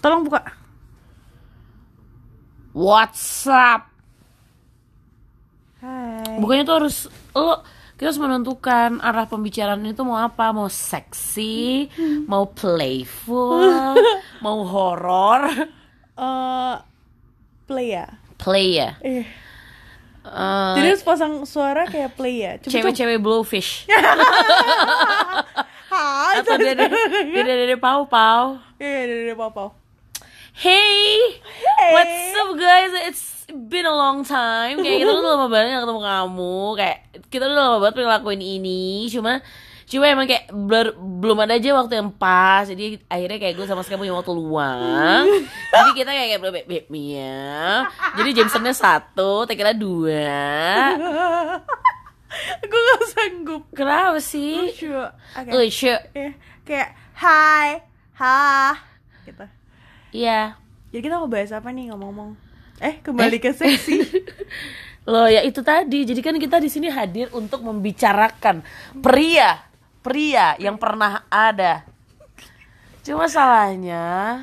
Tolong buka. What's up? Hai. Bukannya tuh harus lo kita harus menentukan arah pembicaraan itu mau apa, mau seksi, mau playful, mau horor, Eh, play ya. play ya. Eh. Eh, Jadi harus pasang suara kayak play ya. Cewek-cewek blowfish Hai. atau dede dede dede pau pau. Iya, iya, iya, pau Hey, what's up guys? It's been a long time. Kayak kita udah lama banget gak ketemu kamu. Kayak kita udah lama banget pengen ngelakuin ini. Cuma cuma emang kayak blur- belum ada aja waktu yang pas. Jadi akhirnya kayak gue sama sekali punya waktu luang. Jadi kita kayak kayak beb beb ya. Jadi Jamesonnya satu, Tekila dua. Gue gak sanggup. Kenapa sih? Lucu. Oke. Lucu. Eh, kayak hai, ha, gitu. Iya. Jadi kita mau bahas apa nih ngomong-ngomong? Eh, kembali ke seksi. Loh ya itu tadi. Jadi kan kita di sini hadir untuk membicarakan pria, pria yang pernah ada. Cuma salahnya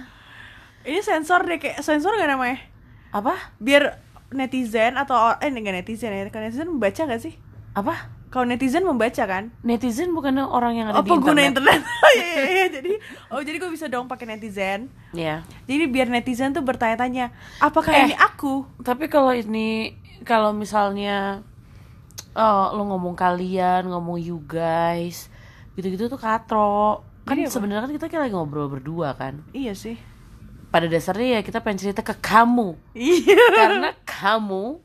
Ini sensor deh, kayak sensor gak namanya? apa? Biar netizen atau eh enggak netizen ya, netizen membaca gak sih? Apa? Kalau netizen membaca kan? Netizen bukannya orang yang ada Oh di pengguna internet? internet. Oh, iya, iya, iya. Jadi oh jadi gue bisa dong pakai netizen. Iya. Jadi biar netizen tuh bertanya-tanya, apakah Eh. ini aku? Tapi kalau ini kalau misalnya oh, lo ngomong kalian, ngomong you guys, gitu-gitu tuh katro. Kan apa? sebenarnya kan kita kayak lagi ngobrol berdua kan. Iya sih. Pada dasarnya ya kita pengen cerita ke kamu. Iya. karena kamu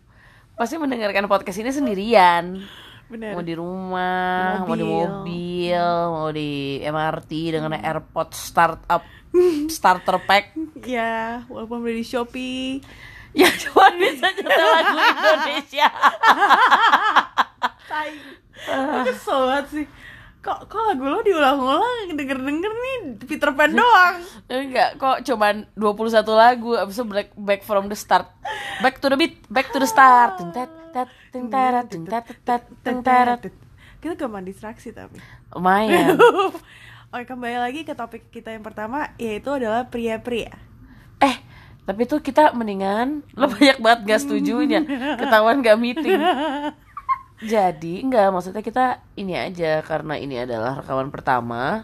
pasti mendengarkan podcast ini sendirian Bener. mau di rumah Di mau di mobil. mau di MRT dengan AirPod startup starter pack Ya, walaupun beli di Shopee. ya cuma bisa nyetel lagu Indonesia Tai. Kesel banget sih. Kok, kok lagu lo diulang-ulang denger-denger nih Peter Pan doang enggak kok cuman 21 lagu abis itu back, back from the start back to the beat back to the start Ting tet, ting teret, ting tet, tet, ting teret. Kita gampang distraksi tapi lumayan Oke kembali lagi ke topik kita yang pertama Yaitu adalah pria-pria Eh, tapi tuh kita mendingan lo banyak banget gak setujunya ketahuan gak meeting. Jadi enggak maksudnya kita ini aja karena ini adalah rekaman pertama.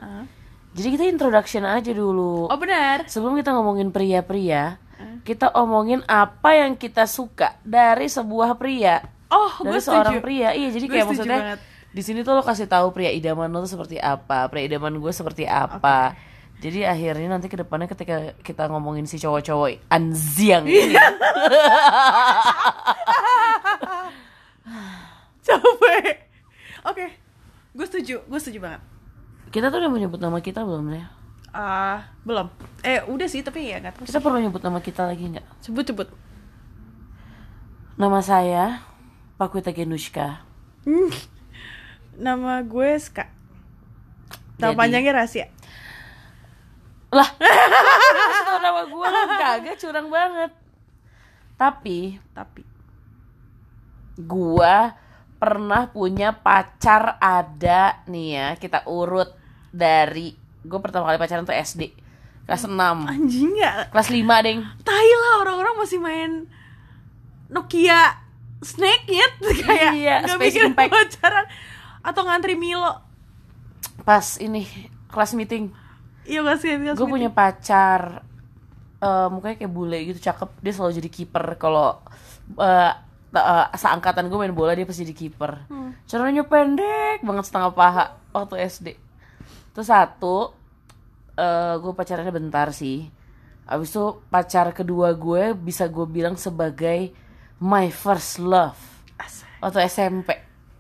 Jadi kita introduction aja dulu. Oh benar Sebelum kita ngomongin pria-pria, kita omongin apa yang kita suka dari sebuah pria. Oh Dari gue seorang setuju pria. Iya, jadi Gue kayak maksudnya banget. di sini tuh lo kasih tahu pria idaman lo tuh seperti apa, pria idaman gue seperti apa. Jadi akhirnya nanti ke depannya ketika kita ngomongin si cowok-cowok anziang ini, Capek Oke Gue setuju Gue setuju banget kita tuh udah menyebut nama kita belum ya? Ah Belum Eh udah sih tapi ya gak tahu Kita perlu nyebut nama kita lagi nggak? Sebut-sebut Nama saya Pakwita Genushka. Hmm. Nama gue Ska Nama Jadi- panjangnya rahasia Lah, nama gue lah kagak curang banget. Tapi Tapi gua pernah punya pacar ada nih ya kita urut dari gue pertama kali pacaran tuh SD kelas 6 Anjing gak kelas 5 deng. Tai lah orang-orang masih main Nokia Snake Hit Kayak Iya, gak Space mikir Impact. pacaran. Atau ngantri Milo. Pas ini kelas meeting. Iya gak sih gue punya pacar eh, mukanya kayak bule gitu cakep. Dia selalu jadi kiper kalau eh, ta- eh, seangkatan gue main bola dia pasti jadi kiper Hmm. caranya pendek banget setengah paha waktu SD terus satu eh gue pacarannya bentar sih. Abis itu pacar kedua gue bisa gue bilang sebagai my first love. Asal. waktu SMP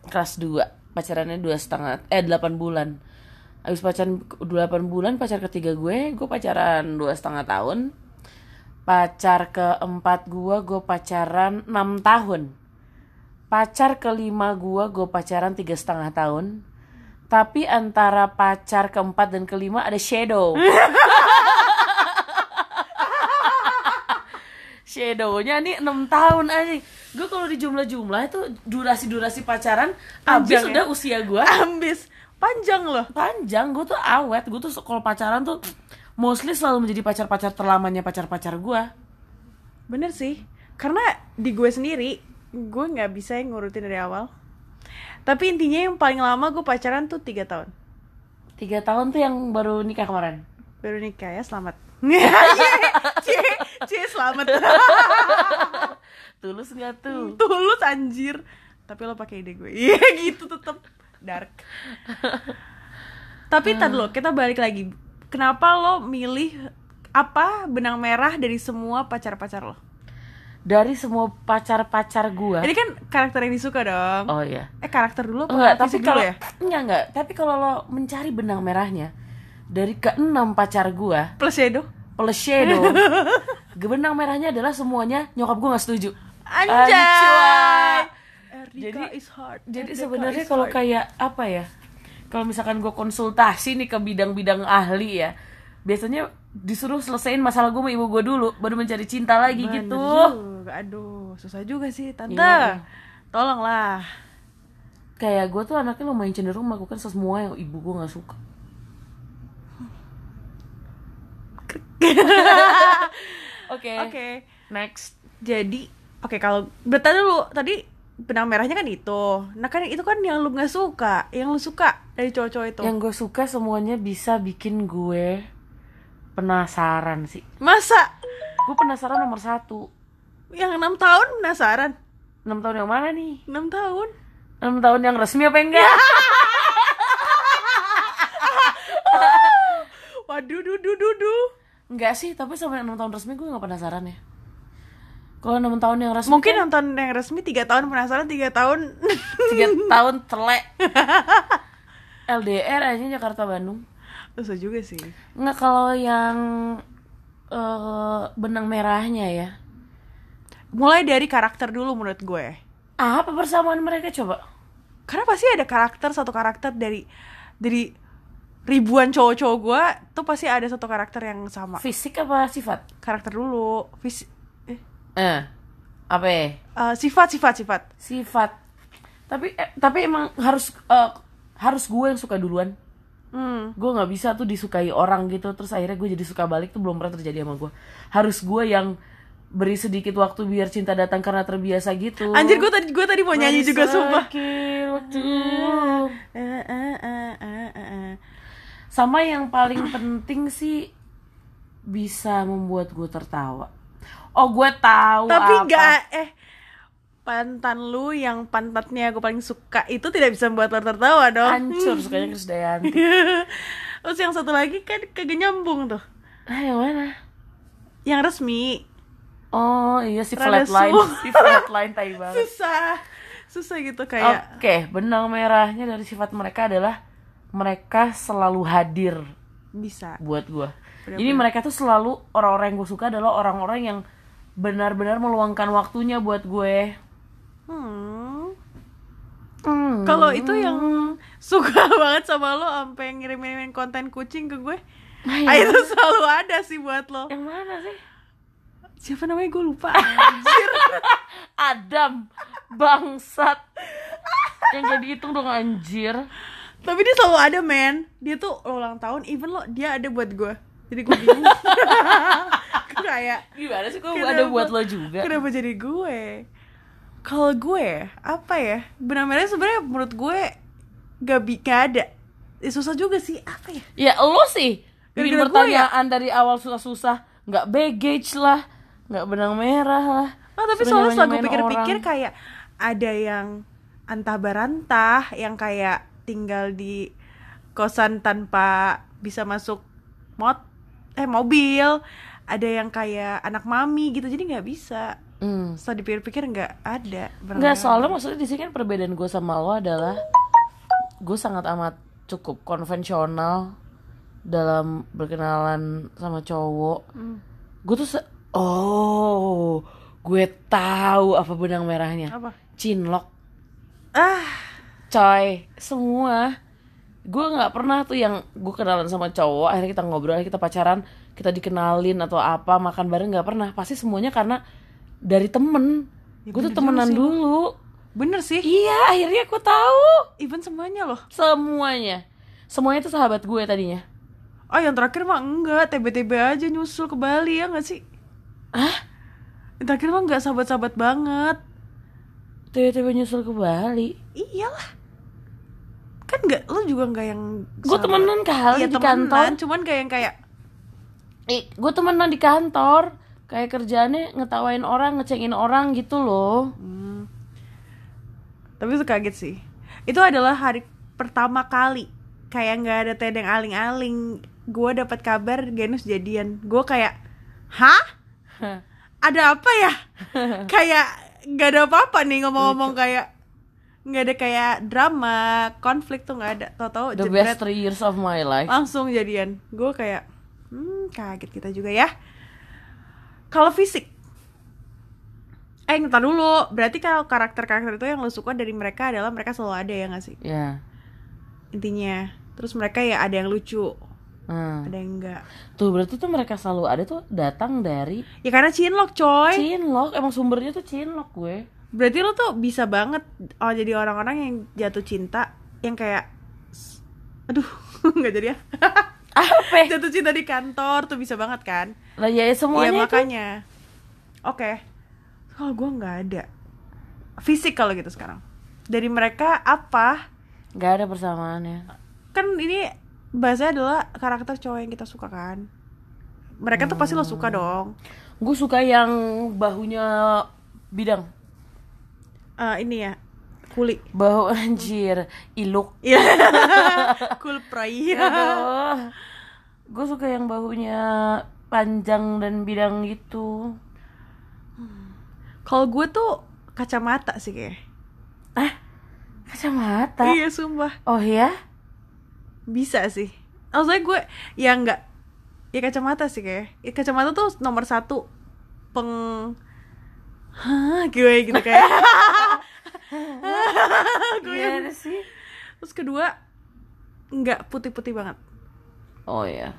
kelas 2 pacarannya dua setengah eh 8 bulan. Habis pacaran 8 bulan pacar ketiga gue gue pacaran dua setengah tahun. Pacar keempat gue gue pacaran 6 tahun. Pacar kelima gue gue pacaran tiga setengah tahun tapi antara pacar keempat dan kelima ada shadow. Shadownya nih 6 tahun aja Gue kalau di jumlah-jumlah itu durasi-durasi pacaran Habis ya? udah usia gue Ambis. Panjang loh. Panjang, gue tuh awet. Gue tuh kalau pacaran tuh mostly selalu menjadi pacar-pacar terlamanya pacar-pacar gue Bener sih, karena di gue sendiri, gue nggak bisa ngurutin dari awal. Tapi intinya yang paling lama gue pacaran tuh tiga tahun. tiga tahun tuh yang baru nikah kemarin Baru nikah ya, selamat. cie, cie, selamat. tulus nggak tuh Tulus anjir. Tapi lo pakai ide gue. Iya gitu tetep dark. Tapi tar dulu, kita balik lagi. Kenapa lo milih apa benang merah dari semua pacar-pacar lo? Dari semua pacar-pacar gue Ini kan karakter yang disuka dong. oh iya Eh karakter dulu apa enggak tapi kalau ya? enggak enggak tapi kalau lo mencari benang merahnya dari keenam pacar gue Plus shadow. plus shadow benang merahnya adalah semuanya nyokap gue nggak setuju Anjay. Anjay. Jadi- is hard. jadi sebenarnya kalau kayak apa ya kalau misalkan gue konsultasi nih ke bidang-bidang ahli ya biasanya disuruh selesaiin masalah gue sama ibu gue dulu baru mencari cinta lagi Bener gitu juga. Aduh, susah juga sih tante. Gimana? Tolonglah. kayak gue tuh anaknya lumayan cenderung melakukan semua yang ibu gue nggak suka oke Oke. next Jadi, oke kalau berarti dulu tadi benang merahnya kan itu. Nah kan itu kan yang lu nggak suka, yang lu suka dari cowok-cowok itu. yang gue suka semuanya bisa bikin gue penasaran sih Masa gue penasaran nomor satu yang enam tahun penasaran? enam tahun yang mana nih Enam tahun? enam tahun yang resmi apa enggak Waduh, duh, duh, duh, duh. enggak sih tapi sampai enam tahun resmi gue nggak penasaran ya kalau enam tahun yang resmi Mungkin kan nonton yang resmi tiga tahun penasaran tiga tahun. tiga tahun telek LDR aja Jakarta Bandung Susah juga sih. Nggak kalau yang eh, benang merahnya ya. Mulai dari karakter dulu menurut gue. Apa persamaan mereka coba? karena pasti ada karakter satu karakter dari dari ribuan cowok-cowok gue tuh pasti ada satu karakter yang sama Fisik apa sifat? karakter dulu vis eh, Eh, apa ya? eh, sifat sifat sifat Sifat. Tapi eh, tapi emang harus eh, harus gue yang suka duluan. hmm. Gue nggak bisa tuh disukai orang gitu terus akhirnya gue jadi suka balik tuh belum pernah terjadi sama gue. Harus gue yang beri sedikit waktu biar cinta datang karena terbiasa gitu. anjir gue tadi gue tadi mau nyanyi juga sumpah waktu. Eh, eh, eh, eh. Sama yang paling penting sih bisa membuat gue tertawa. Oh gue tahu tapi apa. nggak eh pantan lu yang pantatnya gue paling suka itu tidak bisa membuat lo tertawa dong Hancur sukanya Krisdayanti. terus yang satu lagi kan kagak nyambung tuh Ah yang mana? yang resmi Oh iya si Rada flatline, si flatline tai banget. susah susah gitu kayak Oke, benang merahnya dari sifat mereka adalah mereka selalu hadir bisa buat gue. Jadi mereka tuh selalu orang-orang yang gue suka adalah orang-orang yang benar-benar meluangkan waktunya buat gue. Hmm. Hmm. Kalau itu yang suka banget sama lo sampai ngirim-ngirimin konten kucing ke gue, Ah, ah, yang, itu selalu ada sih buat lo. yang mana sih? Siapa namanya gue lupa. Anjir. Adam bangsat yang jadi hitung dong anjir Tapi dia selalu ada men. Dia tuh lo ulang tahun, even lo dia ada buat gue. Jadi gue bingung. kayak gimana sih Kenapa? ada buat lo juga kenapa jadi gue? Kalau gue apa ya? Benar-benar sebenarnya menurut gue gak, bi- gak ada. Eh, susah juga sih apa ya? ya lo sih bikin gue pertanyaan dari awal susah-susah nggak baggage lah nggak benang merah lah Oh, tapi soalnya setelah gue nyamain pikir-pikir kayak ada yang antah barantah yang kayak tinggal di kosan tanpa bisa masuk mot eh mobil ada yang kayak anak mami gitu jadi nggak bisa Hmm. setelah dipikir-pikir nggak ada Nggak soalnya maksudnya di sini kan perbedaan gue sama lo adalah gue sangat amat cukup konvensional dalam berkenalan sama cowok. Hmm. Gue tuh oh gue tahu apa benang merahnya. apa Cinlok, ah coy, semua. Gue nggak pernah tuh yang gue kenalan sama cowok, akhirnya kita ngobrol, akhirnya kita pacaran, kita dikenalin atau apa, makan bareng nggak pernah. Pasti semuanya karena dari temen. Ya gue tuh temenan sih lo. dulu. bener sih Iya, akhirnya aku tahu even semuanya loh semuanya. Semuanya itu sahabat gue tadinya. Oh yang terakhir mah enggak, TB-TB aja nyusul ke Bali ya nggak sih? Ah terakhir mah nggak sahabat-sahabat banget. tiba-tiba nyusul ke Bali Iyalah. Kan nggak, lu juga nggak yang gue temenan kali Iya di temenan, kantor cuman kayak yang kayak gue temenan di kantor kayak kerjaannya ngetawain orang ngecengin orang gitu loh Hmm. Tapi itu kaget sih. Itu adalah hari pertama kali kayak nggak ada tedeng aling-aling. Gue dapat kabar Genus jadian. Gue kayak, hah? Ada apa ya? kayak nggak ada apa-apa nih ngomong-ngomong kayak nggak ada kayak drama, konflik tuh nggak ada. Tahu-tahu the jebret, best three years of my life langsung jadian. Gue kayak, hmm kaget kita juga ya. Kalau fisik, eh ntar dulu. Berarti kalau karakter-karakter itu yang lo suka dari mereka adalah mereka selalu ada ya nggak sih? ya Intinya. Terus mereka ya ada yang lucu, Hmm. ada yang enggak. tuh berarti tuh mereka selalu ada tuh datang dari Ya karena cinlok coy. Cinlok emang sumbernya tuh Cinlok gue. Berarti lo tuh bisa banget oh jadi orang-orang yang jatuh cinta yang kayak aduh nggak jadi ya. Apa? Jatuh cinta di kantor tuh bisa banget kan? Lah ya Iya semuanya itu. makanya. Oke. Kalau gue nggak ada. Fisik kalau gitu sekarang. Dari mereka apa? Nggak ada persamaannya. Kan ini bahasanya adalah karakter cowok yang kita suka kan. Mereka tuh pasti lo suka dong. Gue suka yang bahunya bidang. Eh, ini ya kuli. Bahu anjir iluk. Iya. cool pray. gue suka yang bahunya panjang dan bidang gitu. Kalau gue tuh kacamata sih kayak. ah kacamata? Iya sumpah. Oh ya bisa sih. Maksudnya gue ya nggak ya kacamata sih kayak. Ya, kacamata tuh nomor satu peng Hah, gue gitu kayak. gue yang- sih Terus kedua nggak putih-putih banget. oh ya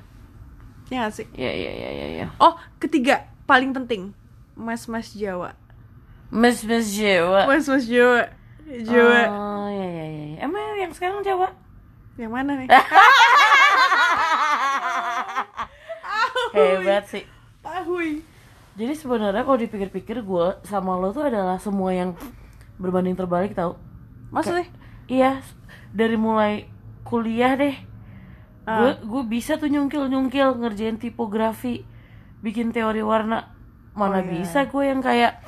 Ya nggak sih? ya ya ya ya ya Oh, ketiga paling penting. Mas-mas Jawa. Mas Mas Jawa Mas-mas Jawa. Jawa. oh ya ya ya ya. emang yang sekarang Jawa Yang mana nih? hebat sih Tahui. Jadi sebenarnya kalau dipikir-pikir gue sama lo tuh adalah semua yang berbanding terbalik tau Maksudnya? Iya, dari mulai kuliah deh Gue gue bisa tuh nyungkil-nyungkil ngerjain tipografi Bikin teori warna Mana Oh, iya. bisa gue yang kayak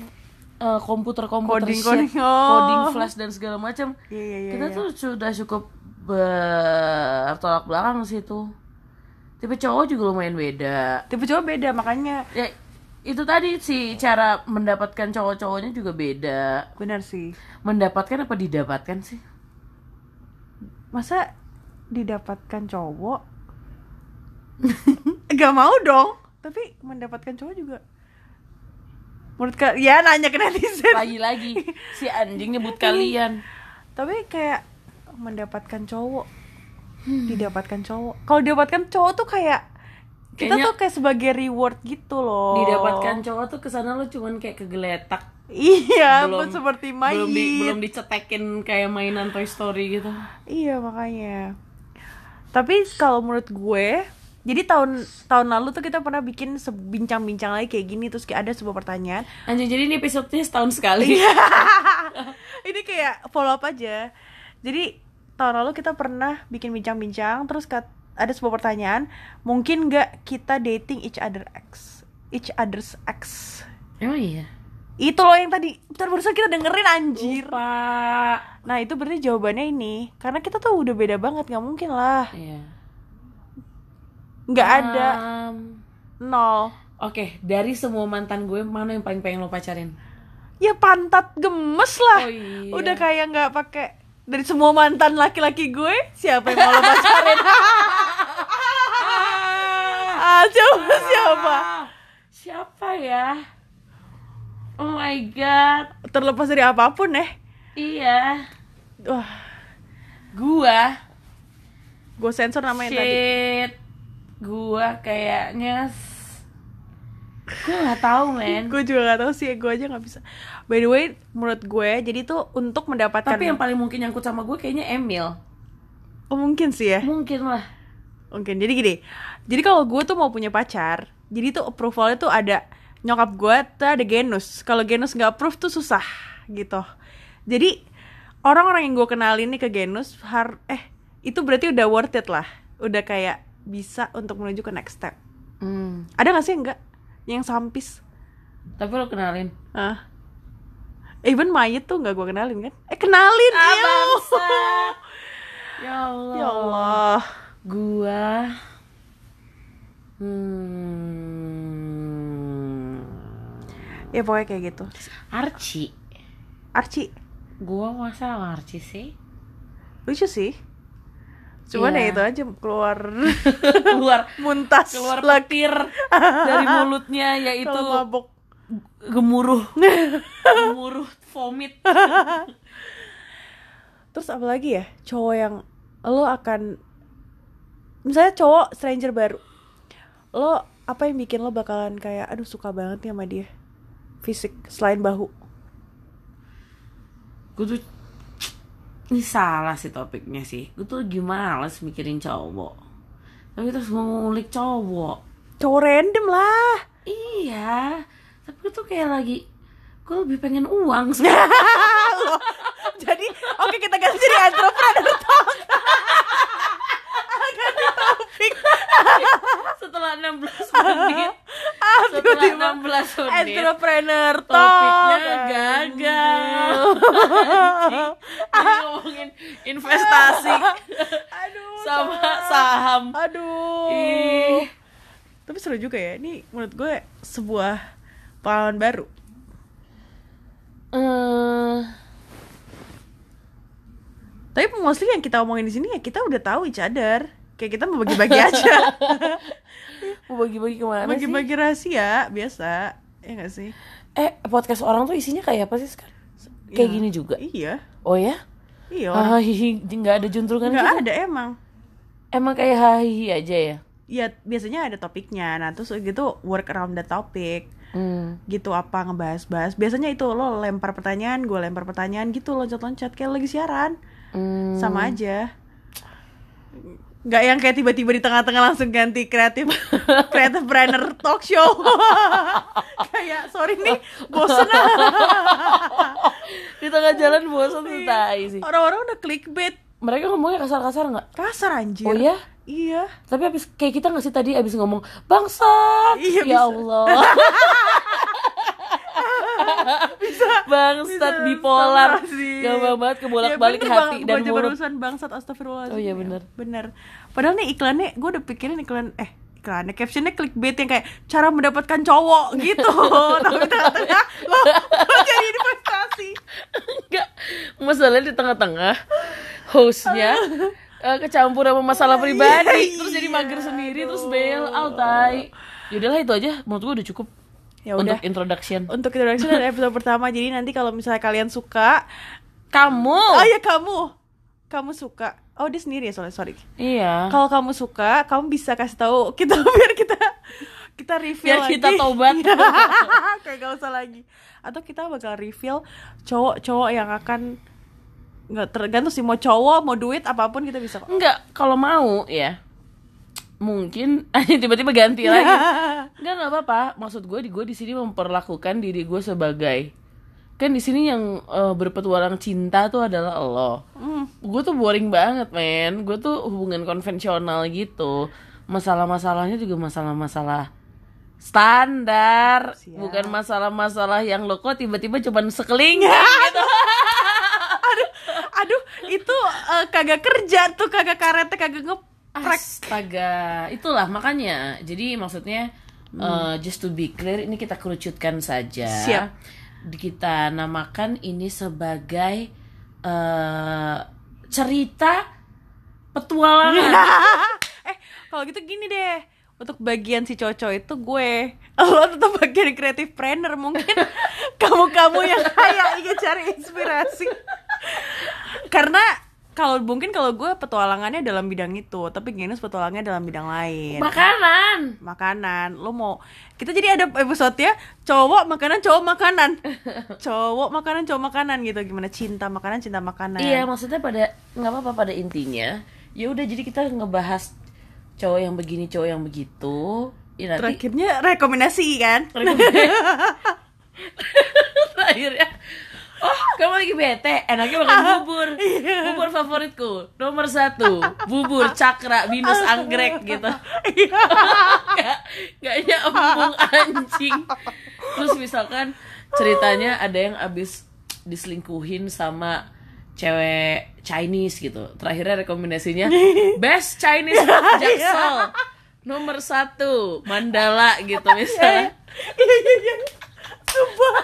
eh, komputer-komputer Coding, shit, coding, oh. coding flash dan segala macam Iya, iya, iya. Kita iya. tuh sudah cukup bertolak belakang sih tuh Tipe cowok juga lumayan beda Tipe cowok beda makanya ya itu tadi sih cara mendapatkan cowok-cowoknya juga beda benar sih. mendapatkan apa didapatkan sih Masa didapatkan cowok? Gak mau dong. Tapi mendapatkan cowok juga. Menurut ka ya nanya ke netizen. lagi-lagi si anjing nyebut kalian Tapi kayak mendapatkan cowok, didapatkan cowok. Kalau didapatkan cowok tuh kayak kita Kayaknya- tuh kayak sebagai reward gitu loh. didapatkan cowok tuh ke sana lu cuman kayak kegeletak Iya, belum, seperti main. belum di, belum dicetekin kayak mainan Toy Story gitu Iya makanya. Tapi kalau menurut gue, jadi tahun tahun lalu tuh kita pernah bikin bincang-bincang lagi kayak gini terus kayak ada sebuah pertanyaan. anjing jadi ini episode-nya setahun sekali Iya. Ini kayak follow up aja. Jadi tahun lalu kita pernah bikin bincang-bincang terus ada sebuah pertanyaan, mungkin nggak kita dating each other ex, each other's ex? oh iya Itu loh yang tadi, bentar barusan kita dengerin anjir. lupa Nah itu berarti jawabannya ini, karena kita tuh udah beda banget, nggak mungkin lah, iya nggak ada Um, nol. oke dari semua mantan gue mana yang paling pengen lo pacarin Ya pantat gemes lah. Oh, iya. Udah kayak nggak pakai dari semua mantan laki-laki gue, siapa yang mau lo pacarin? ah, coba siapa? siapa ya oh my god Terlepas dari apa pun eh. iya Wah, gua gue sensor namanya tadi. shit gua kayaknya gua nggak tahu men Gue juga gak tahu sih, gue aja nggak bisa. By the way, menurut gue, jadi tuh untuk mendapatkan tapi yang paling mungkin nyangkut sama gue kayaknya Emil Oh mungkin sih ya. mungkin lah Mungkin. Jadi gini, Jadi kalau gue tuh mau punya pacar, jadi tuh approvalnya tuh ada nyokap gue tuh ada genus. Kalau genus nggak approve tuh susah gitu. Jadi orang-orang yang gue kenalin nih ke genus har eh itu berarti udah worth it lah. Udah kayak bisa untuk menuju ke next step. Hmm. Ada gak sih enggak yang sampis? Tapi lo kenalin. Ah. Even mayat tuh nggak gue kenalin kan? Eh kenalin Ah. Ya Allah. Ya Allah. Gua hmm, Ya pokoknya kayak gitu. Archie. Archie Gua masa sama Archie sih? lucu sih. Cuman Iya. ya itu aja keluar keluar muntas keluar petir dari mulutnya yaitu kalau mabok. gemuruh gemuruh vomit Terus apa lagi ya? Cowok yang lo akan misalnya cowok stranger baru. Lo apa yang bikin lo bakalan kayak aduh suka banget nih sama dia? Fisik selain bahu. gue tuh ini salah sih topiknya sih gue tuh gimana males mikirin cowok tapi terus mau ngulik cowok Cowok random lah. iya tapi gue tuh kayak lagi gue lebih pengen uang sih Lo. Jadi oke kita ganti jadi entrepreneur talk. ganti topik. setelah 16 menit Ah, setelah tiba-tiba 16 menit entrepreneur talk. topiknya gagal investasi Aduh. sama saham Aduh. Ih. Tapi seru juga ya. Ini menurut gue sebuah pengalaman baru. Eh, Tapi mostly yang kita omongin di sini ya kita udah tahu each other. Kayak kita mau bagi-bagi aja. mau bagi-bagi ke mana sih? Bagi-bagi rahasia biasa. Ya gak sih? Eh, podcast orang tuh isinya kayak apa sih sekarang? Kayak Ya, gini juga. Iya. Oh ya? Iya. Ah, hihi, nggak ada juntrungan Nggak gitu? ada emang. Emang kayak hahihi aja ya? Ya biasanya ada topiknya. Nah terus gitu work around the topic. Hmm. Gitu apa ngebahas-bahas. Biasanya itu lo lempar pertanyaan, gue lempar pertanyaan gitu loncat-loncat kayak lagi siaran. Hmm. Sama aja. Nggak yang kayak tiba-tiba di tengah-tengah langsung ganti kreatif kreatif brandner talk show. kayak sorry nih bosen. Di tengah jalan bosan tuh tai sih. Orang-orang udah clickbait. Mereka ngomongnya kasar-kasar nggak? Kasar anjir. Oh ya? Iya. Tapi abis kayak kita nggak sih tadi abis ngomong bangsat? Iya, ya bisa. Allah. bangsat Bisa, bipolar. Gampang banget kebolak-balik Ya, bener, hati Bang. dan mulut. barusan bangsat astagfirullahaladzim. Oh, iya, Ya, bener. Bener. Padahal nih iklannya gue udah pikirin iklan eh iklannya captionnya clickbait yang kayak cara mendapatkan cowok gitu. Tapi tengah-tengah lo, lo jadi investasi. Enggak. Masalahnya di tengah-tengah hostnya eh, kecampur sama masalah pribadi, Iya, terus jadi iya, mager sendiri, terus bail out tai. Yaudahlah itu aja, menurut gue udah cukup Ya untuk udah. introduction. Untuk introduction dari episode pertama. Jadi nanti kalau misalnya kalian suka, Kamu? oh ya kamu, kamu suka. Oh dia sendiri ya soalnya sorry. Iya. Kalau kamu suka, kamu bisa kasih tahu kita biar kita kita reveal Biar lagi. kita tobat. Kayak gak usah lagi. Atau kita bakal reveal cowok-cowok yang akan nggak tergantung sih mau cowok mau duit apa pun kita bisa kok. Enggak, kalau mau ya mungkin tiba-tiba ganti lagi. Enggak nggak apa-apa. Maksud gue di gue di sini memperlakukan diri gue sebagai kan di sini yang eh, berpetualang cinta tuh adalah lo. Hmm. Gue tuh boring banget, men. Gue tuh hubungan konvensional gitu. Masalah-masalahnya juga masalah-masalah standar, Siap. bukan masalah-masalah yang lo kok tiba-tiba cuman sekelingking gitu. Aduh, itu eh, kagak kerja tuh, kagak karetnya kagak ngeprek. Astaga, itulah makanya. Jadi maksudnya uh, just to be clear, ini kita kerucutkan saja. Siap. Kita namakan ini sebagai uh, cerita petualangan. eh, kalau gitu gini deh. Untuk bagian si Coco itu gue Lo tetap bagian kreatif planner Mungkin kamu-kamu yang kayak ingin cari inspirasi Karena kalau mungkin kalau gue petualangannya dalam bidang itu Tapi Genus petualangnya dalam bidang lain. Makanan. Makanan. Lo mau Kita jadi ada episode ya Cowok makanan, cowok makanan. Cowok makanan, cowok makanan gitu. Gimana cinta makanan, cinta makanan. Iya, maksudnya pada nggak apa-apa pada intinya. Ya udah jadi kita ngebahas cowok yang begini cowok yang begitu. Ya nanti Terakhirnya rekomendasi kan? akhirnya oh kamu lagi bete enaknya makan bubur. Bubur favoritku nomor satu bubur cakra binus anggrek gitu. Nggak nggak nyambung anjing. Terus misalkan ceritanya ada yang abis diselingkuhin sama cewek Chinese gitu. Terakhirnya rekomendasinya best Chinese food jaksel. Nomor satu Mandala gitu misalnya. Iya iya iya. Sumpah.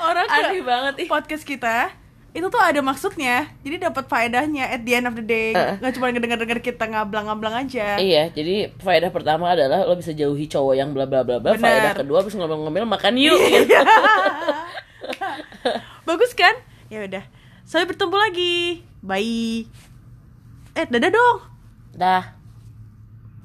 Orang ke aneh banget ih podcast kita itu tuh ada maksudnya. Jadi dapat faedahnya at the end of the day. Uh. Nggak cuma ngedenger-denger kita ngablang-ngablang aja. Iya, jadi faedah pertama adalah lo bisa jauhi cowok yang bla bla bla bla. Benar. Faedah kedua bisa ngomel-ngomel makan yuk. gitu. Bagus kan? Ya udah. Sampai bertemu lagi. Bye. Eh, dadah dong. Dah.